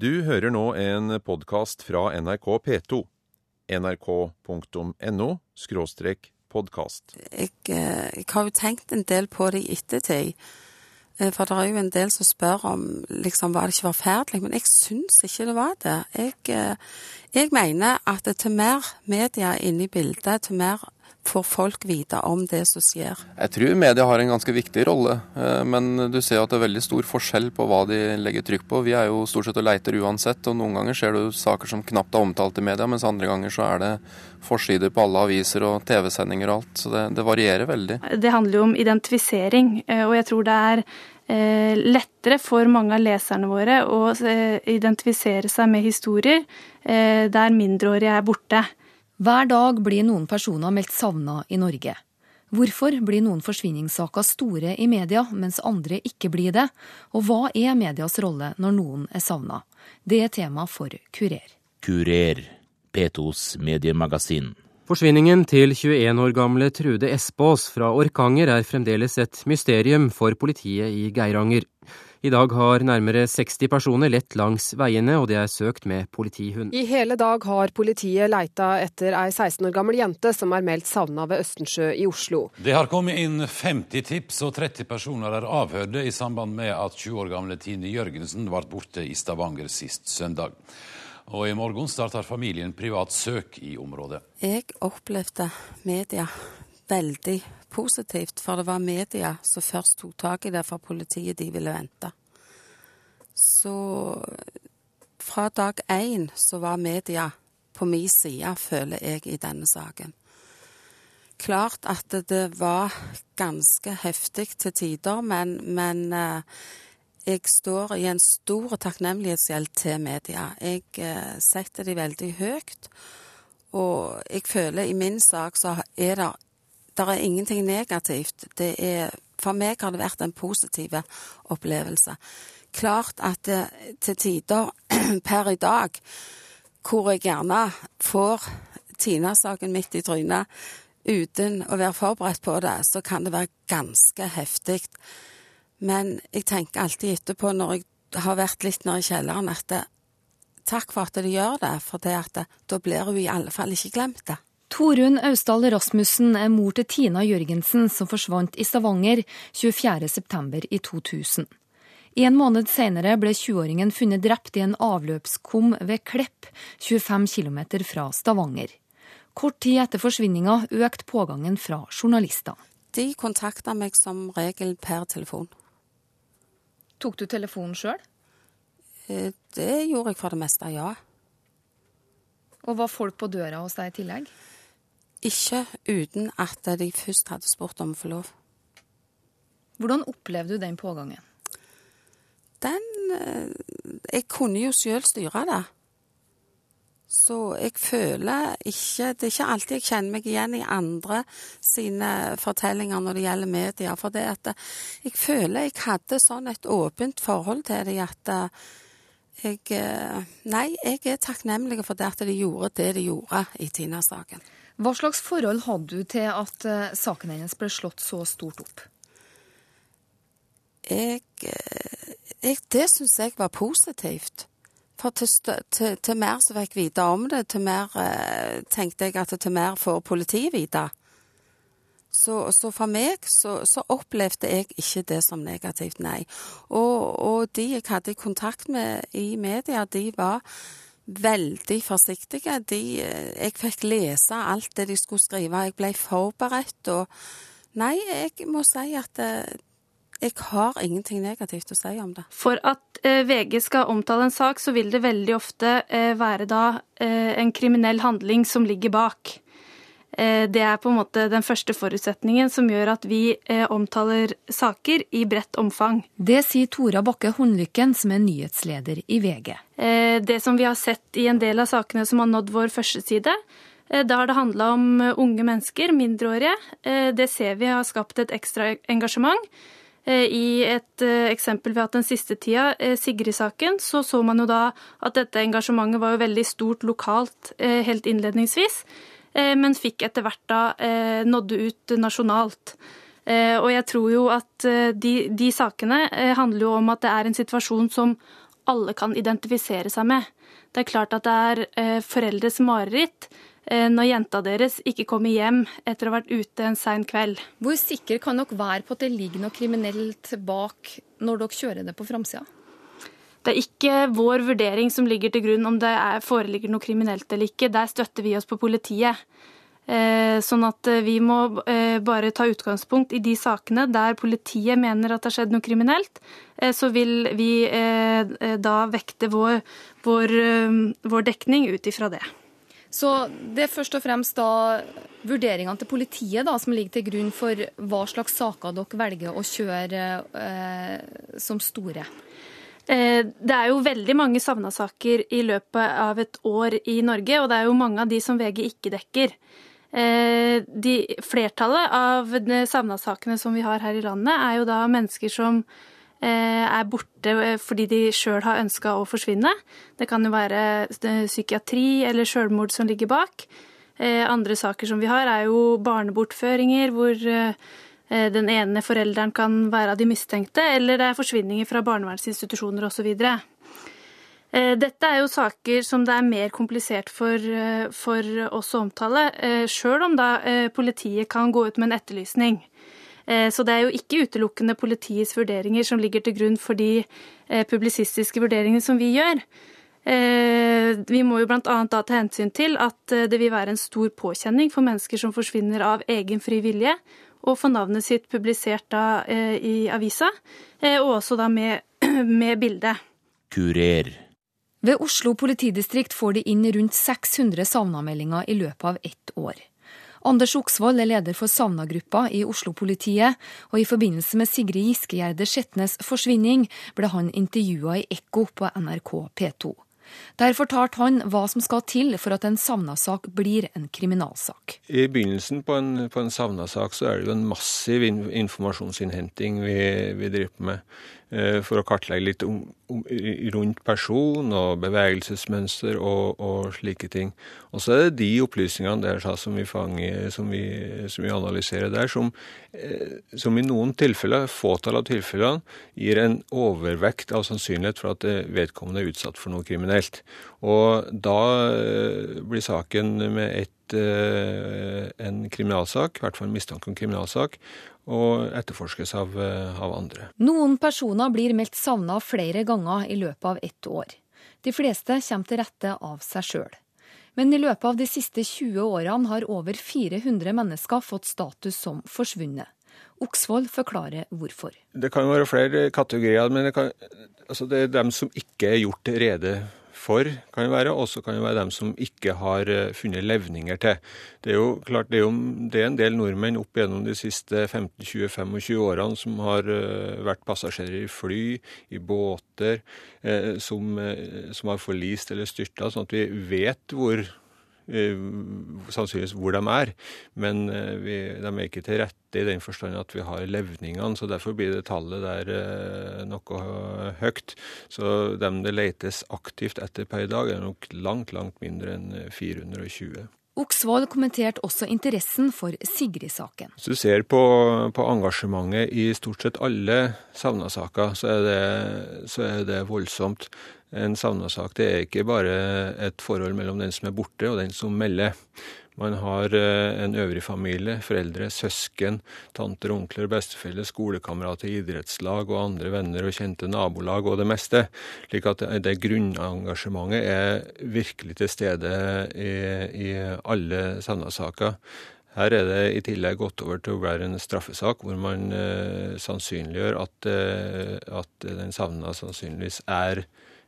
Du hører nå en podkast fra NRK P2. nrk.no podkast. Jeg, eh, jeg har jo tenkt en del på det i ettertid. Eh, For det er jo en del som spør om liksom, var det ikke forferdelig, men jeg syns ikke det var det. Jeg, eh, jeg mener at til mer media inne i bildet, til mer får folk vite om det som skjer. Jeg tror media har en ganske viktig rolle, eh, men du ser at det er veldig stor forskjell på hva de legger trykk på. Vi er jo stort sett og leiter uansett, og noen ganger ser du saker som knapt er omtalt i media, mens andre ganger så er det forsider på alle aviser og TV-sendinger og alt. Så det, det varierer veldig. Det handler jo om identifisering, eh, og jeg tror det er eh, lettere for mange av leserne våre å eh, identifisere seg med historier eh, der mindreårige er borte. Hver dag blir noen personer meldt savna i Norge. Hvorfor blir noen forsvinningssaker store i media, mens andre ikke blir det? Og hva er medias rolle når noen er savna? Det er tema for Kurer. Kurer, P2s mediemagasin. Forsvinningen til 21 år gamle Trude Espås fra Orkanger er fremdeles et mysterium for politiet i Geiranger. I dag har nærmere 60 personer lett langs veiene, og det er søkt med politihund. I hele dag har politiet leita etter ei 16 år gammel jente som er meldt savna ved Østensjø i Oslo. Det har kommet inn 50 tips, og 30 personer er avhørte i samband med at 20 år gamle Tine Jørgensen ble borte i Stavanger sist søndag. Og i morgen starter familien privat søk i området. Jeg opplevde media veldig positivt, for det var media som først tok tak i det, for politiet de ville vente. Så fra dag én så var media på min side, føler jeg, i denne saken. Klart at det var ganske heftig til tider, men, men eh, jeg står i en stor takknemlighetsgjeld til media. Jeg eh, setter de veldig høyt, og jeg føler i min sak så er det det er ingenting negativt. Det er, for meg har det vært en positiv opplevelse. Klart at det, til tider per i dag, hvor jeg gjerne får Tina-saken midt i trynet uten å være forberedt på det, så kan det være ganske heftig. Men jeg tenker alltid etterpå, når jeg har vært litt nede i kjelleren, at det, takk for at de gjør det, for det at det, da blir hun i alle fall ikke glemt det. Torunn Austdal Rasmussen er mor til Tina Jørgensen, som forsvant i Stavanger 24.9. i 2000. En måned senere ble 20-åringen funnet drept i en avløpskum ved Klepp, 25 km fra Stavanger. Kort tid etter forsvinninga økte pågangen fra journalister. De kontakta meg som regel per telefon. Tok du telefonen sjøl? Eh, Det gjorde jeg for det meste, ja. Og var folk på døra hos deg i tillegg? Ikke uten at de først hadde spurt om å få lov. Hvordan opplevde du den pågangen? Den eh, Jeg kunne jo sjøl styre det. Så jeg føler ikke Det er ikke alltid jeg kjenner meg igjen i andre sine fortellinger når det gjelder media. For det at jeg føler jeg hadde sånn et åpent forhold til dem at eh, jeg eh, Nei, jeg er takknemlig for det at de gjorde det de gjorde i Tina-saken. Hva slags forhold hadde du til at eh, saken hennes ble slått så stort opp? Jeg, eh, jeg Det syns jeg var positivt. For til, til, til mer som fikk vite om det, til mer eh, tenkte jeg at til mer får politiet vite. Så, så for meg så, så opplevde jeg ikke det som negativt, nei. Og, og de jeg hadde kontakt med i media, de var veldig forsiktige. De, eh, jeg fikk lese alt det de skulle skrive. Jeg ble forberedt og Nei, jeg må si at eh, jeg har ingenting negativt å si om det. For at eh, VG skal omtale en sak, så vil det veldig ofte være da en kriminell handling som ligger bak. Eh, det er på en måte den første forutsetningen som gjør at vi eh, omtaler saker i bredt omfang. Det sier Tora Bakke Hundlykken, som er nyhetsleder i VG. Eh, Det som vi har sett i en del av sakene som har nådd vår førsteside, da har det handla om unge mennesker, mindreårige. Det ser vi har skapt et ekstra engasjement. I et eksempel vi har hatt den siste tida, Sigrid-saken, så så man jo da at dette engasjementet var jo veldig stort lokalt helt innledningsvis, men fikk etter hvert da eh, nådde ut nasjonalt. Eh, Og jeg tror jo at eh, de, de sakene eh, handler jo om at det er en situasjon som alle kan identifisere seg med. Det er klart at det er eh, foreldres mareritt eh, når jenta deres ikke kommer hjem etter å ha vært ute en sein kveld. Hvor sikre kan dere være på at det ligger noe kriminelt bak når dere kjører det på framsida? Det er ikke vår vurdering som ligger til grunn om det er, foreligger noe kriminelt eller ikke. Der støtter vi oss på politiet. Eh, sånn at eh, vi må eh, bare ta utgangspunkt i de sakene der politiet mener at det har skjedd noe kriminelt. Så vil vi da vekte vår, vår, vår dekning ut ifra det. Så det er først og fremst da vurderingene til politiet da, som ligger til grunn for hva slags saker dere velger å kjøre eh, som store? Det er jo veldig mange savna-saker i løpet av et år i Norge, og det er jo mange av de som VG ikke dekker. Eh, de, flertallet av savna-sakene som vi har her i landet, er jo da mennesker som eh, er borte fordi de sjøl har ønska å forsvinne. Det kan jo være eh, psykiatri eller sjølmord som ligger bak. Andre saker som vi har, er jo barnebortføringer hvor den ene forelderen kan være av de mistenkte, eller det er forsvinninger fra barnevernsinstitusjoner osv. Eh, dette er jo saker som det er mer komplisert for, eh, for oss å omtale, eh, sjøl om da politiet kan gå ut med en etterlysning. Så det er jo ikke utelukkende politiets vurderinger som ligger til grunn for de publisistiske vurderingene som vi gjør. Vi må jo bl.a. ta hensyn til at det vil være en stor påkjenning for mennesker som forsvinner av egen fri vilje, å få navnet sitt publisert da i avisa, og også da med, med bilde. Kurer. Ved Oslo politidistrikt får de inn rundt 600 savnameldinger i løpet av ett år. Anders Oksvold er leder for savnagruppa i Oslo-politiet, og i forbindelse med Sigrid Giskegjerde Skjetnes forsvinning ble han intervjua i Ekko på NRK P2. Der fortalte han hva som skal til for at en savna-sak blir en kriminalsak. I begynnelsen på en, en savna-sak så er det jo en massiv informasjonsinnhenting vi, vi driver med. Eh, for å kartlegge litt om, om, rundt person og bevegelsesmønster og, og, slike ting. Og så er det de opplysningene der som vi fanger, som vi, som vi analyserer der, som, eh, som, i noen tilfeller, fåtall av tilfellene, gir en overvekt av sannsynlighet for at vedkommende er utsatt for noe kriminelt. Og da eh, blir saken med ett en kriminalsak, i hvert fall en mistanke om kriminalsak, og etterforskes av, eh, av andre. Noen personer blir meldt savna flere ganger i løpet av ett år. De fleste kommer til rette av seg sjøl. Men i løpet av de siste 20 årene har over 400 mennesker fått status som forsvunnet. Oksvold forklarer hvorfor. Det kan være flere kategorier, men det, kan, altså det er dem som ikke er gjort rede for, kan det være, og så kan det være dem som ikke har eh, funnet levninger til. Det er jo klart, det er, jo, det er en del nordmenn opp gjennom de siste 15-20-25 årene som har uh, vært passasjerer i fly, i båter, uh, som, som, har forlist eller styrta, sånn at vi vet hvor Eh, sannsynligvis hvor de er. Men eh, vi, de er ikke til rette i den forstand at vi har levningene, så derfor blir det tallet der eh, noe høyt. Så dem det letes aktivt etter per i dag, er nok langt, langt mindre enn 420. Oksvold kommenterte også interessen for Sigrid-saken. Hvis du ser på, på, engasjementet i stort sett alle savna-saker, så, så, er det voldsomt. En savna-sak er ikke bare et forhold mellom den som er borte og den som melder. Man har eh, en øvrig familie, foreldre, søsken, tanter, onkler, bestefeller, skolekamerater, idrettslag og andre venner og kjente nabolag og det meste. Slik at det grunnengasjementet er virkelig til stede i, i alle Sanna-saker. Her er det i tillegg gått over til å være en straffesak, hvor man eh, sannsynliggjør at, eh, at den savna sannsynligvis er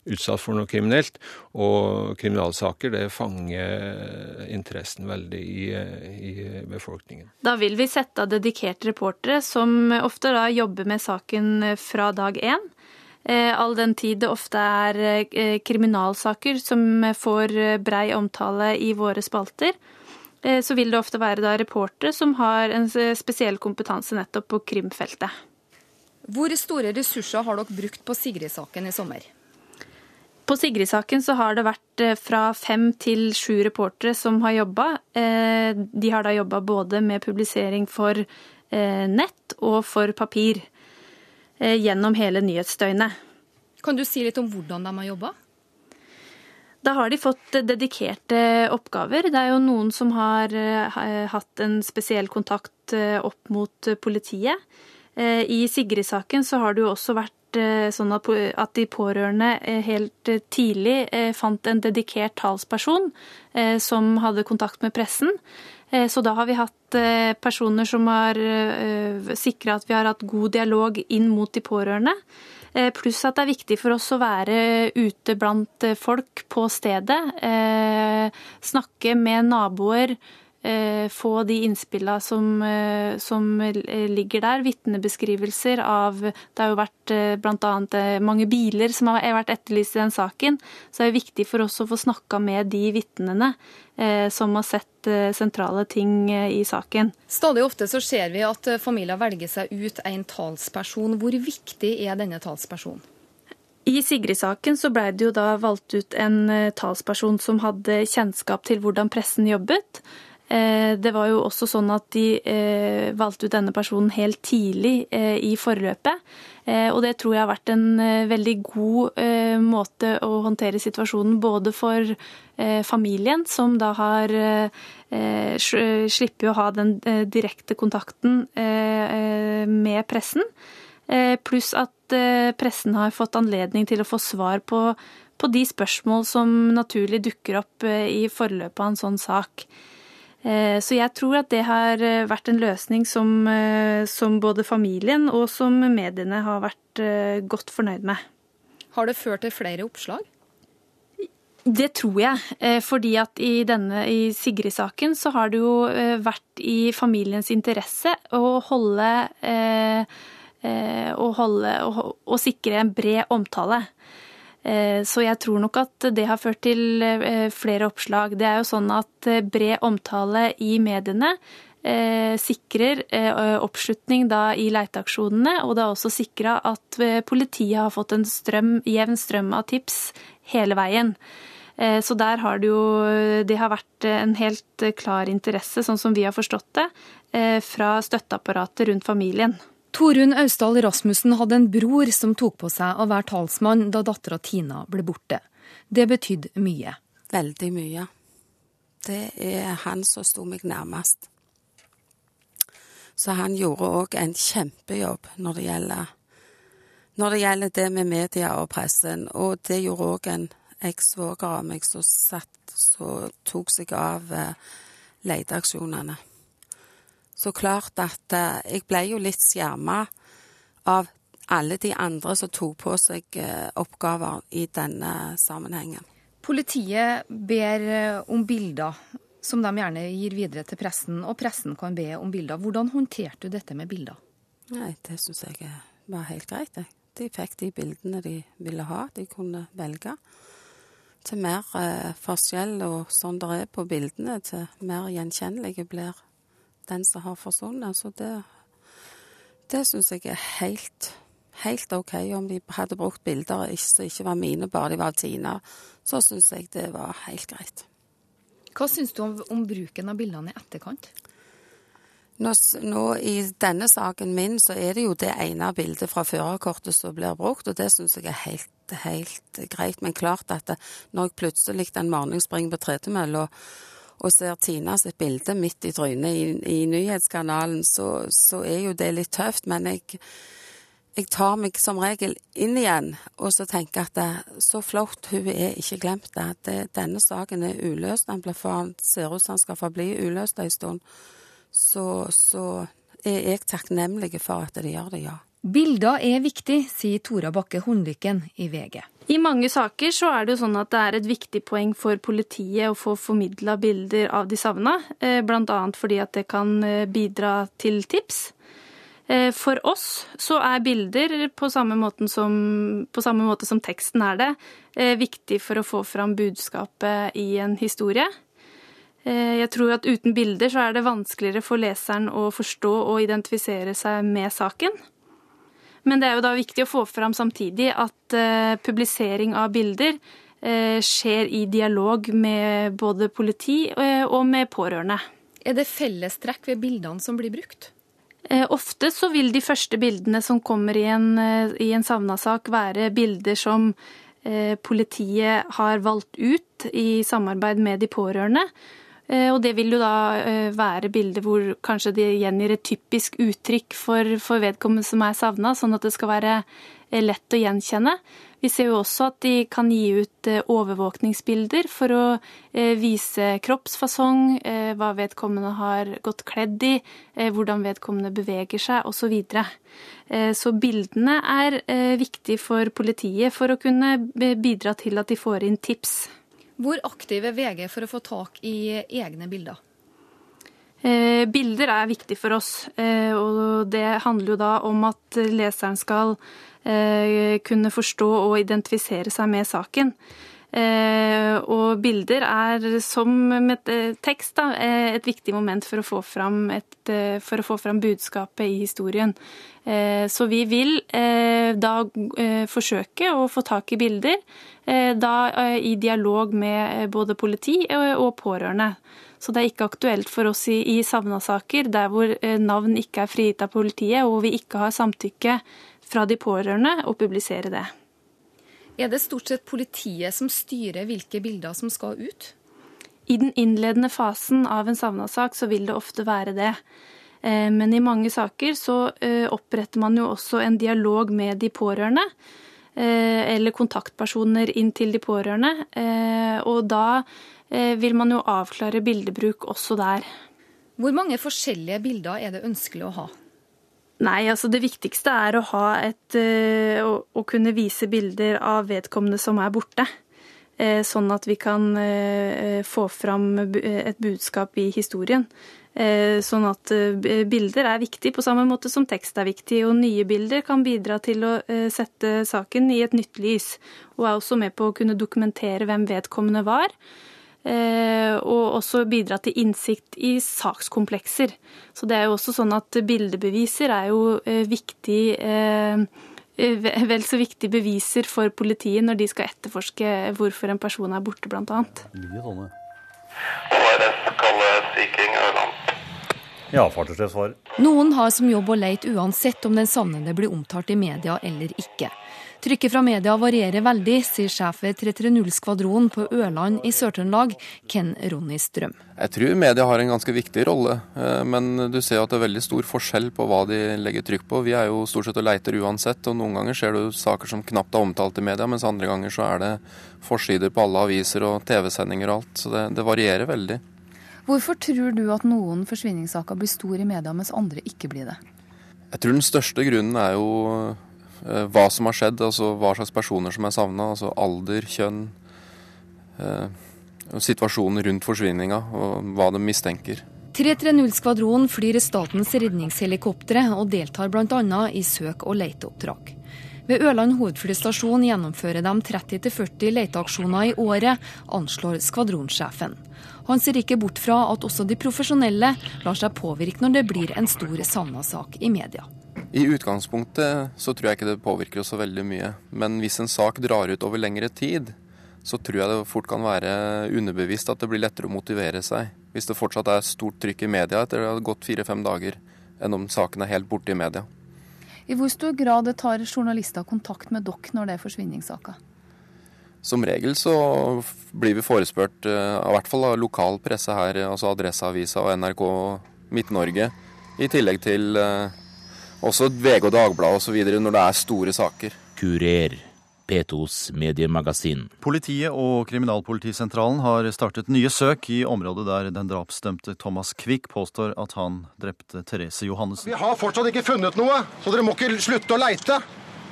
utsatt for noe kriminelt. Og kriminalsaker det fanger interessen veldig i, i, befolkningen. Da vil vi sette av dedikerte reportere som ofte da jobber med saken fra dag én. Eh, all den tid det ofte er eh, kriminalsaker som får brei omtale i våre spalter, eh, så vil det ofte være da reportere som har en spesiell kompetanse nettopp på krimfeltet. Hvor store ressurser har dere brukt på Sigrid-saken i sommer? På Sigrid-saken så har det vært eh, fra fem til sju reportere som har jobba. Eh, de har da jobba både med publisering for eh, nett og for papir gjennom hele nyhetsdøgnet. Kan du si litt om hvordan de har jobba? Da har de fått dedikerte oppgaver. Det er jo noen som har hatt en spesiell kontakt opp mot politiet. I Sigrid-saken så har det jo også vært sånn at de pårørende helt tidlig fant en dedikert talsperson som hadde kontakt med pressen. Så da har vi hatt personer som har sikra at vi har hatt god dialog inn mot de pårørende. Pluss at det er viktig for oss å være ute blant folk på stedet. Snakke med naboer Eh, få de innspillene som, eh, som, ligger der. Vitnebeskrivelser av Det har jo vært eh, bl.a. mange biler som har vært etterlyst i den saken. Så det er viktig for oss å få snakka med de vitnene som har sett sentrale ting i saken. Stadig ofte så ser vi at familier velger seg ut en talsperson. Hvor viktig er denne talspersonen? I Sigrid-saken så ble det jo da valgt ut en talsperson som hadde kjennskap til hvordan pressen jobbet. Eh, det var jo også sånn at de eh, valgte ut denne personen helt tidlig eh, i forløpet. Og det tror jeg har vært en veldig god måte å håndtere situasjonen både for familien, som da har slipper å ha den direkte kontakten med pressen, pluss at pressen har fått anledning til å få svar på, på de spørsmål som naturlig dukker opp i forløpet av en sånn sak. Eh, så jeg tror at det har eh, vært en løsning som, eh, som, både familien og som mediene har vært godt fornøyd med. Har det ført til flere oppslag? Det tror jeg. Fordi at i denne i Sigrid-saken så har det jo vært i familiens interesse å holde å, holde, å, å sikre en bred omtale. Eh, så jeg tror nok at det har ført til eh, flere oppslag. Det er jo sånn at eh, bred omtale i mediene sikrer oppslutning da i leiteaksjonene, og det har også sikra at politiet har fått en strøm, jevn strøm av tips hele veien. Så der har det jo Det har vært en helt klar interesse, sånn som vi har forstått det, fra støtteapparatet rundt familien. Torunn Austdal Rasmussen hadde en bror som tok på seg å være talsmann da dattera Tina ble borte. Det betydde mye. Veldig mye. Det er han som sto meg nærmest. Så han gjorde òg en kjempejobb når det gjelder når det gjelder det med media og pressen. Og det gjorde òg en ekssvoger av meg som tok seg av eh, leteaksjonene. Så klart at eh, jeg ble jo litt skjerma av alle de andre som tok på seg eh, oppgaver i denne sammenhengen. Politiet ber eh, om bilder som de gjerne gir videre til pressen, og pressen kan be om bilder. Hvordan håndterte du dette med bilder? Nei, Det syns jeg var helt greit. De fikk de bildene de ville ha. De kunne velge. Til mer eh, forskjell og sånn det er på bildene, til mer gjenkjennelige blir den som har forsvunnet. Så det, det syns jeg er helt, helt OK. Om de hadde brukt bilder som ikke var mine, bare de var Tina, så syns jeg det var helt greit. Hva syns du om, om, bruken av bildene i etterkant? Nå, nå, I denne saken min så er det jo det ene bildet fra førerkortet som blir brukt, og det syns jeg er helt, helt greit. Men klart at det, når jeg plutselig en morgen springer på tredemølla og ser Tina sitt bilde midt i trynet i, i nyhetskanalen, så, så, er jo det litt tøft. Men jeg, jeg, tar meg som regel inn igjen og så tenker at det, så flott, hun er ikke glemt det. det denne saken er uløst. Den blir for, ser ut som den skal forbli uløst en stund. Så, så er jeg takknemlig for at de gjør det, ja. Bilder er viktig, sier Tora Bakke Hundlykken i VG. I mange saker så er det jo sånn at det er et viktig poeng for politiet å få formidla bilder av de savna, eh, bl.a. fordi at det kan eh, bidra til tips. Eh, for oss så er bilder, på samme, som, på samme måte som teksten er det, viktig for å få fram budskapet i en historie. Jeg tror at uten bilder så er det vanskeligere for leseren å forstå og identifisere seg med saken. Men det er jo da viktig å få fram samtidig at uh, publisering av bilder uh, skjer i dialog med både politi uh, og med pårørende. Er det fellestrekk ved bildene som blir brukt? Eh, ofte så vil de første bildene som kommer i en, eh, i en savna-sak, være bilder som eh, politiet har valgt ut i samarbeid med de pårørende. Og det vil jo da være bilder hvor kanskje de gjengir et typisk uttrykk for, for vedkommende som er savna, sånn at det skal være lett å gjenkjenne. Vi ser jo også at de kan gi ut eh, overvåkningsbilder for å eh, vise kroppsfasong, eh, hva vedkommende har gått kledd i, hvordan vedkommende beveger seg osv. Så, så bildene er viktig for politiet for å kunne bidra til at de får inn tips. Hvor aktiv er VG for å få tak i egne bilder? bilder er viktig for oss, og det handler jo da om at leseren skal Eh, kunne forstå og identifisere seg med saken. Eh, og bilder er, som med eh, tekst, da, et viktig moment for å, få fram et, å få fram budskapet i historien. Så vi vil da forsøke å få tak i bilder, da i dialog med både politi og pårørende. Så det er ikke aktuelt for oss i, i savna-saker der hvor navn ikke er frigitt av politiet og vi ikke har samtykke fra de pårørende å publisere det. Er det stort sett politiet som styrer hvilke bilder som skal ut? I den innledende fasen av en savna-sak så vil det ofte være det. Eh, men i mange saker så eh, oppretter man jo også en dialog med de pårørende. Eh, eller kontaktpersoner inn til de pårørende. Og da vil man jo avklare bildebruk også der. Hvor mange forskjellige bilder er det ønskelig å ha? Nei, altså det viktigste er å ha et eh, å, å kunne vise bilder av vedkommende som er borte. Eh, sånn at vi kan eh, få fram et budskap i historien. Sånn at bilder er viktig på samme måte som tekst er viktig. Og nye bilder kan bidra til å sette saken i et nytt lys. Og er også med på å kunne dokumentere hvem vedkommende var. Eh, og også bidra til innsikt i sakskomplekser. Så det er jo også sånn at bildebeviser er jo eh, viktig eh, vel så viktige beviser for politiet når de skal etterforske hvorfor en person er borte, bl.a. Ja, fartøysjef svarer. Noen har som jobb å leite uansett om den savnede blir omtalt i media eller ikke. Trykket fra media varierer veldig, sier sjef ved 330-skvadronen på Ørland i Sør-Trøndelag, Ken Ronny Strøm. Jeg tror media har en ganske viktig rolle, eh, men du ser at det er veldig stor forskjell på hva de legger trykk på. Vi er jo stort sett og leiter uansett, og noen ganger ser du saker som knapt er omtalt i media, mens andre ganger så er det forsider på alle aviser og TV-sendinger og alt. Så det, det varierer veldig. Hvorfor tror du at noen forsvinningssaker blir stor i media, mens andre ikke blir det? Jeg tror den største grunnen er jo Eh, hva som har skjedd, altså hva slags personer som er savna. Altså alder, kjønn, eh, situasjonen rundt forsvinninga og hva de mistenker. 330-skvadronen flyr statens redningshelikoptre og deltar bl.a. i søk- og leteoppdrag. Ved Ørland hovedflystasjon gjennomfører de 30-40 leteaksjoner i året, anslår skvadronsjefen. Han ser ikke bort fra at også de profesjonelle lar seg påvirke når det blir en stor savna-sak i media. I utgangspunktet så tror jeg ikke det påvirker oss så veldig mye. Men hvis en sak drar ut over lengre tid, så tror jeg det fort kan være underbevisst at det blir lettere å motivere seg. Hvis det fortsatt er stort trykk i media etter det har gått fire-fem dager, enn om saken er helt borte i media. I hvor stor grad tar journalister kontakt med dere når det er forsvinningssaker? Som regel så blir vi forespurt, eh, i hvert fall av lokal presse her, altså Adresseavisa og NRK Midt-Norge, i tillegg til eh, også VG og Dagbladet osv. når det er store saker. Kurer. P2s mediemagasin. Politiet og Kriminalpolitisentralen har startet nye søk i området der den drapsdømte Thomas Quick påstår at han drepte Therese Johannessen. Vi har fortsatt ikke funnet noe, så dere må ikke slutte å leite.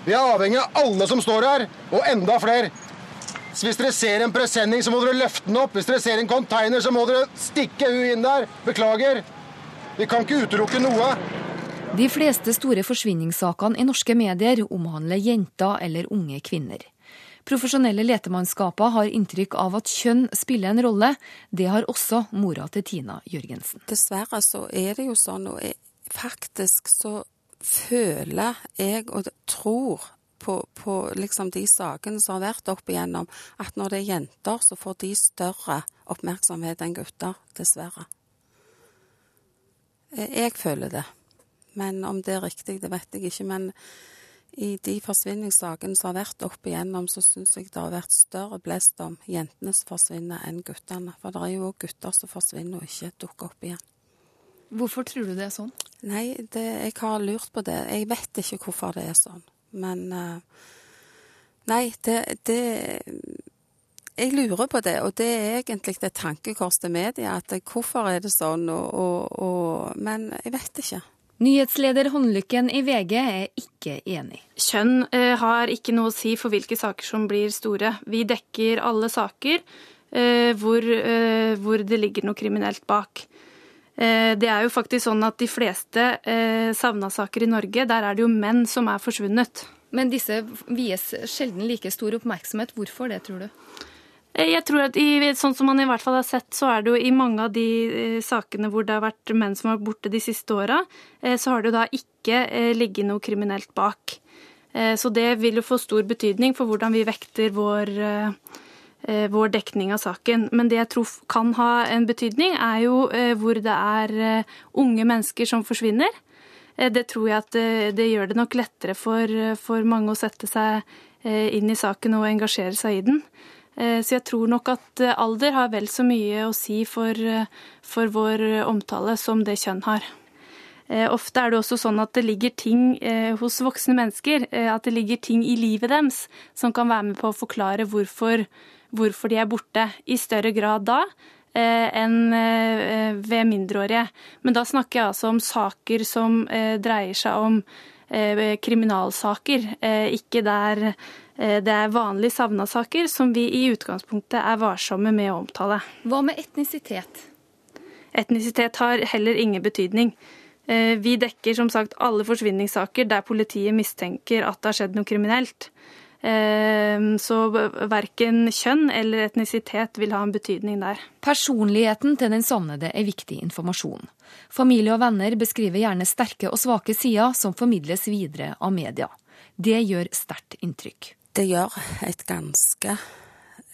Vi er avhengig av alle som står her, og enda flere. Så hvis dere ser en presenning, så må dere løfte den opp. Hvis dere ser en container, så må dere stikke hun inn der. Beklager. Vi kan ikke utelukke noe. De fleste store forsvinningssakene i norske medier omhandler jenter eller unge kvinner. Profesjonelle letemannskaper har inntrykk av at kjønn spiller en rolle. Det har også mora til Tina Jørgensen. Dessverre så er det jo sånn, og faktisk så føler jeg og tror på, på liksom de sakene som har vært opp igjennom, at når det er jenter, så får de større oppmerksomhet enn gutter. Dessverre. Jeg føler det. Men om det er riktig, det vet jeg ikke. Men i de forsvinningssakene som har vært opp igjennom, så syns jeg det har vært større blest om jentene som forsvinner, enn guttene. For det er jo òg gutter som forsvinner og ikke dukker opp igjen. Hvorfor tror du det er sånn? Nei, det, jeg har lurt på det. Jeg vet ikke hvorfor det er sånn. Men uh, Nei, det, det Jeg lurer på det, og det er egentlig et tankekors til media. At hvorfor er det sånn, og, og, og Men jeg vet ikke. Nyhetsleder Håndlykken i VG er ikke enig. Kjønn eh, har ikke noe å si for hvilke saker som blir store. Vi dekker alle saker eh, hvor, eh, hvor, det ligger noe kriminelt bak. Eh, det er jo faktisk sånn at de fleste eh, savna-saker i Norge, der er det jo menn som er forsvunnet. Men disse vies sjelden like stor oppmerksomhet. Hvorfor det, tror du? Eh, jeg tror at i, Sånn som man i hvert fall har sett, så er det jo i mange av de eh, sakene hvor det har vært menn som har vært borte de siste åra, eh, så har det jo da ikke ligget noe kriminelt bak. Så det vil jo få stor betydning for hvordan vi vekter vår, vår dekning av saken. Men det jeg tror kan ha en betydning, er jo hvor det er unge mennesker som forsvinner. Det tror jeg at det gjør det nok lettere for, for mange å sette seg inn i saken og engasjere seg i den. Eh, så jeg tror nok at eh, alder har vel så mye å si for, eh, for vår omtale som det kjønn har. Ofte er det også sånn at det ligger ting hos voksne mennesker, at det ligger ting i livet deres som kan være med på å forklare hvorfor, hvorfor de er borte, i større grad da enn ved mindreårige. Men da snakker jeg altså om saker som dreier seg om kriminalsaker, ikke der Eh, det er vanlige savna-saker som vi i utgangspunktet er varsomme med å omtale. Hva med etnisitet? Etnisitet har heller ingen betydning. Eh, vi dekker som sagt alle forsvinningssaker der politiet mistenker at det har skjedd noe kriminelt. Eh, så verken kjønn eller etnisitet vil ha en betydning der. Personligheten til den savnede er viktig informasjon. Familie og venner beskriver gjerne sterke og svake sider som formidles videre av media. Det gjør sterkt inntrykk det gjør et ganske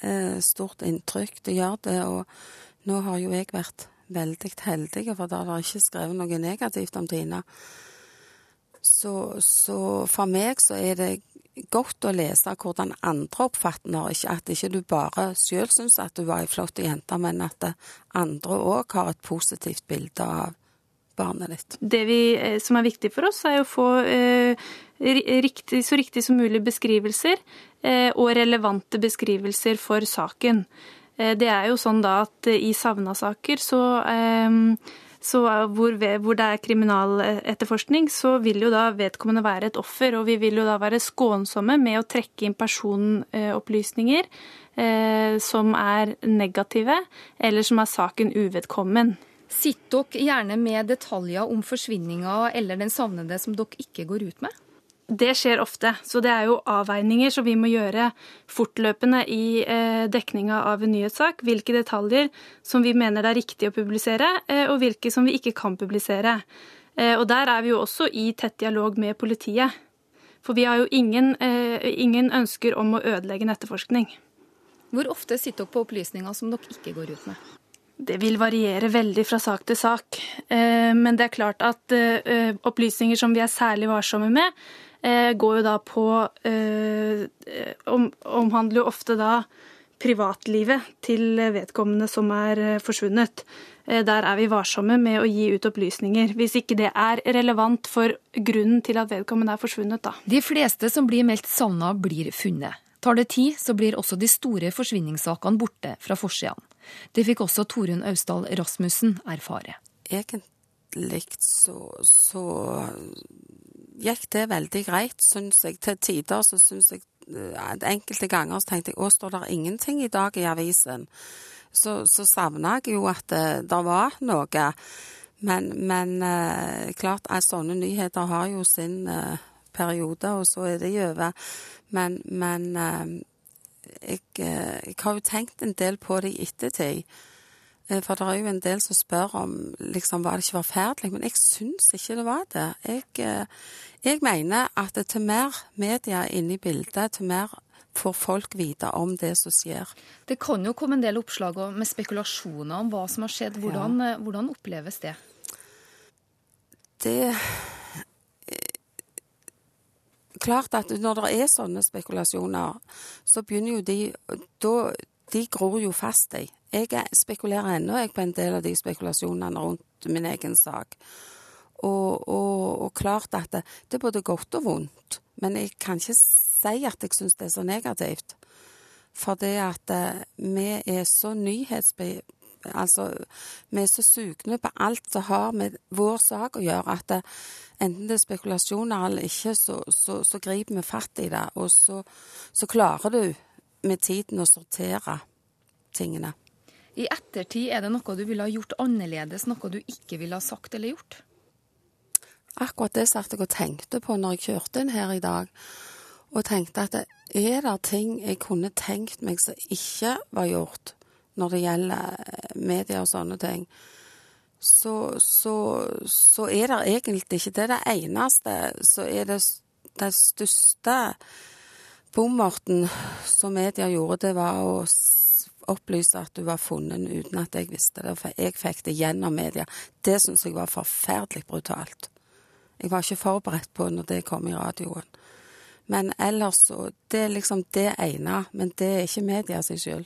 eh, stort inntrykk. Det gjør det. Og nå har jo jeg vært veldig heldig, for da har jeg ikke skrevet noe negativt om Tina. Så, så, for meg så er det godt å lese hvordan andre oppfatter det. Ikke at ikke du bare sjøl syns at du var ei flott jente, men at andre òg har et positivt bilde av barnet ditt. Det vi, eh, som er viktig for oss, er å få eh, riktig, så riktig som mulig beskrivelser eh, og relevante beskrivelser for saken. Eh, det er jo sånn da at i savna-saker så, eh, så hvor, hvor, det er kriminaletterforskning, så vil jo da vedkommende være et offer. Og vi vil jo da være skånsomme med å trekke inn personopplysninger som er negative, eller som er saken uvedkommen. Sitter dere gjerne med detaljer om forsvinninga eller den savnede som dere ikke går ut med? Det skjer ofte, så det er jo avveininger som vi må gjøre fortløpende i eh, dekninga av en nyhetssak. Hvilke detaljer som vi mener det er riktig å publisere, eh, og hvilke som vi ikke kan publisere. Eh, og der er vi jo også i tett dialog med politiet. For vi har jo ingen, ingen ønsker om å ødelegge en etterforskning. Hvor ofte sitter dere på opplysninger som dere ikke går ut med? Det vil variere veldig fra sak til sak. Men det er klart at opplysninger som vi er særlig varsomme med, går jo da på eh, om, Omhandler jo ofte da privatlivet til vedkommende som er eh, forsvunnet. Der er vi varsomme med å gi ut opplysninger, hvis ikke det er relevant for grunnen til at vedkommende er forsvunnet. Da. De fleste som blir meldt savna, blir funnet. Tar det tid, så blir også de store forsvinningssakene borte fra forsidene. Det fikk også Torunn Austdal Rasmussen erfare. Egentlig så, så gikk det veldig greit, syns jeg. Til tider så syns jeg Enkelte ganger så tenkte jeg å, står det ingenting i dag i avisen? Så, så savna jeg jo at det, det var noe. Men, men eh, klart at sånne nyheter har jo sin eh, periode, og så er det over. Men, men eh, jeg, eh, jeg, har jo tenkt en del på det i ettertid. Eh, for det er jo en del som spør om liksom, var det ikke forferdelig, men jeg syns ikke det var det. Jeg, eh, jeg mener at til mer media inne i bildet, til mer får folk vite om det som skjer. Det kan jo komme en del oppslag med spekulasjoner om hva som har skjedd. Hvordan, ja. Eh, hvordan oppleves det? Det klart at når det er sånne spekulasjoner, så begynner jo de da, De gror jo fast i. Jeg spekulerer ennå på en del av de spekulasjonene rundt min egen sak. Og, og, og klart at det, det, er både godt og vondt. Men jeg kan ikke si at jeg syns det er så negativt. For det at uh, vi er så nyhetsbe... Altså, vi er så sugne på alt som har med vår sak å gjøre, at uh, enten det er spekulasjoner eller ikke, så, så, så griper vi fatt i det. Og så, så klarer du med tiden å sortere tingene. I ettertid, er det noe du ville ha gjort annerledes, noe du ikke ville ha sagt eller gjort? Akkurat det satt jeg og tenkte på når jeg kjørte inn her i dag. Og tenkte at er det ting jeg kunne tenkt meg som ikke var gjort når det gjelder eh, media og sånne ting, så, så, så er det egentlig ikke det. Det eneste så er det den største bommerten som media gjorde, det var å opplyse at du var funnet uten at jeg visste det. For jeg fikk det gjennom media. Det syns jeg var forferdelig brutalt. Jeg var ikke forberedt på når det kom i radioen. Men ellers så Det er liksom det ene, men det er ikke media sin skyld.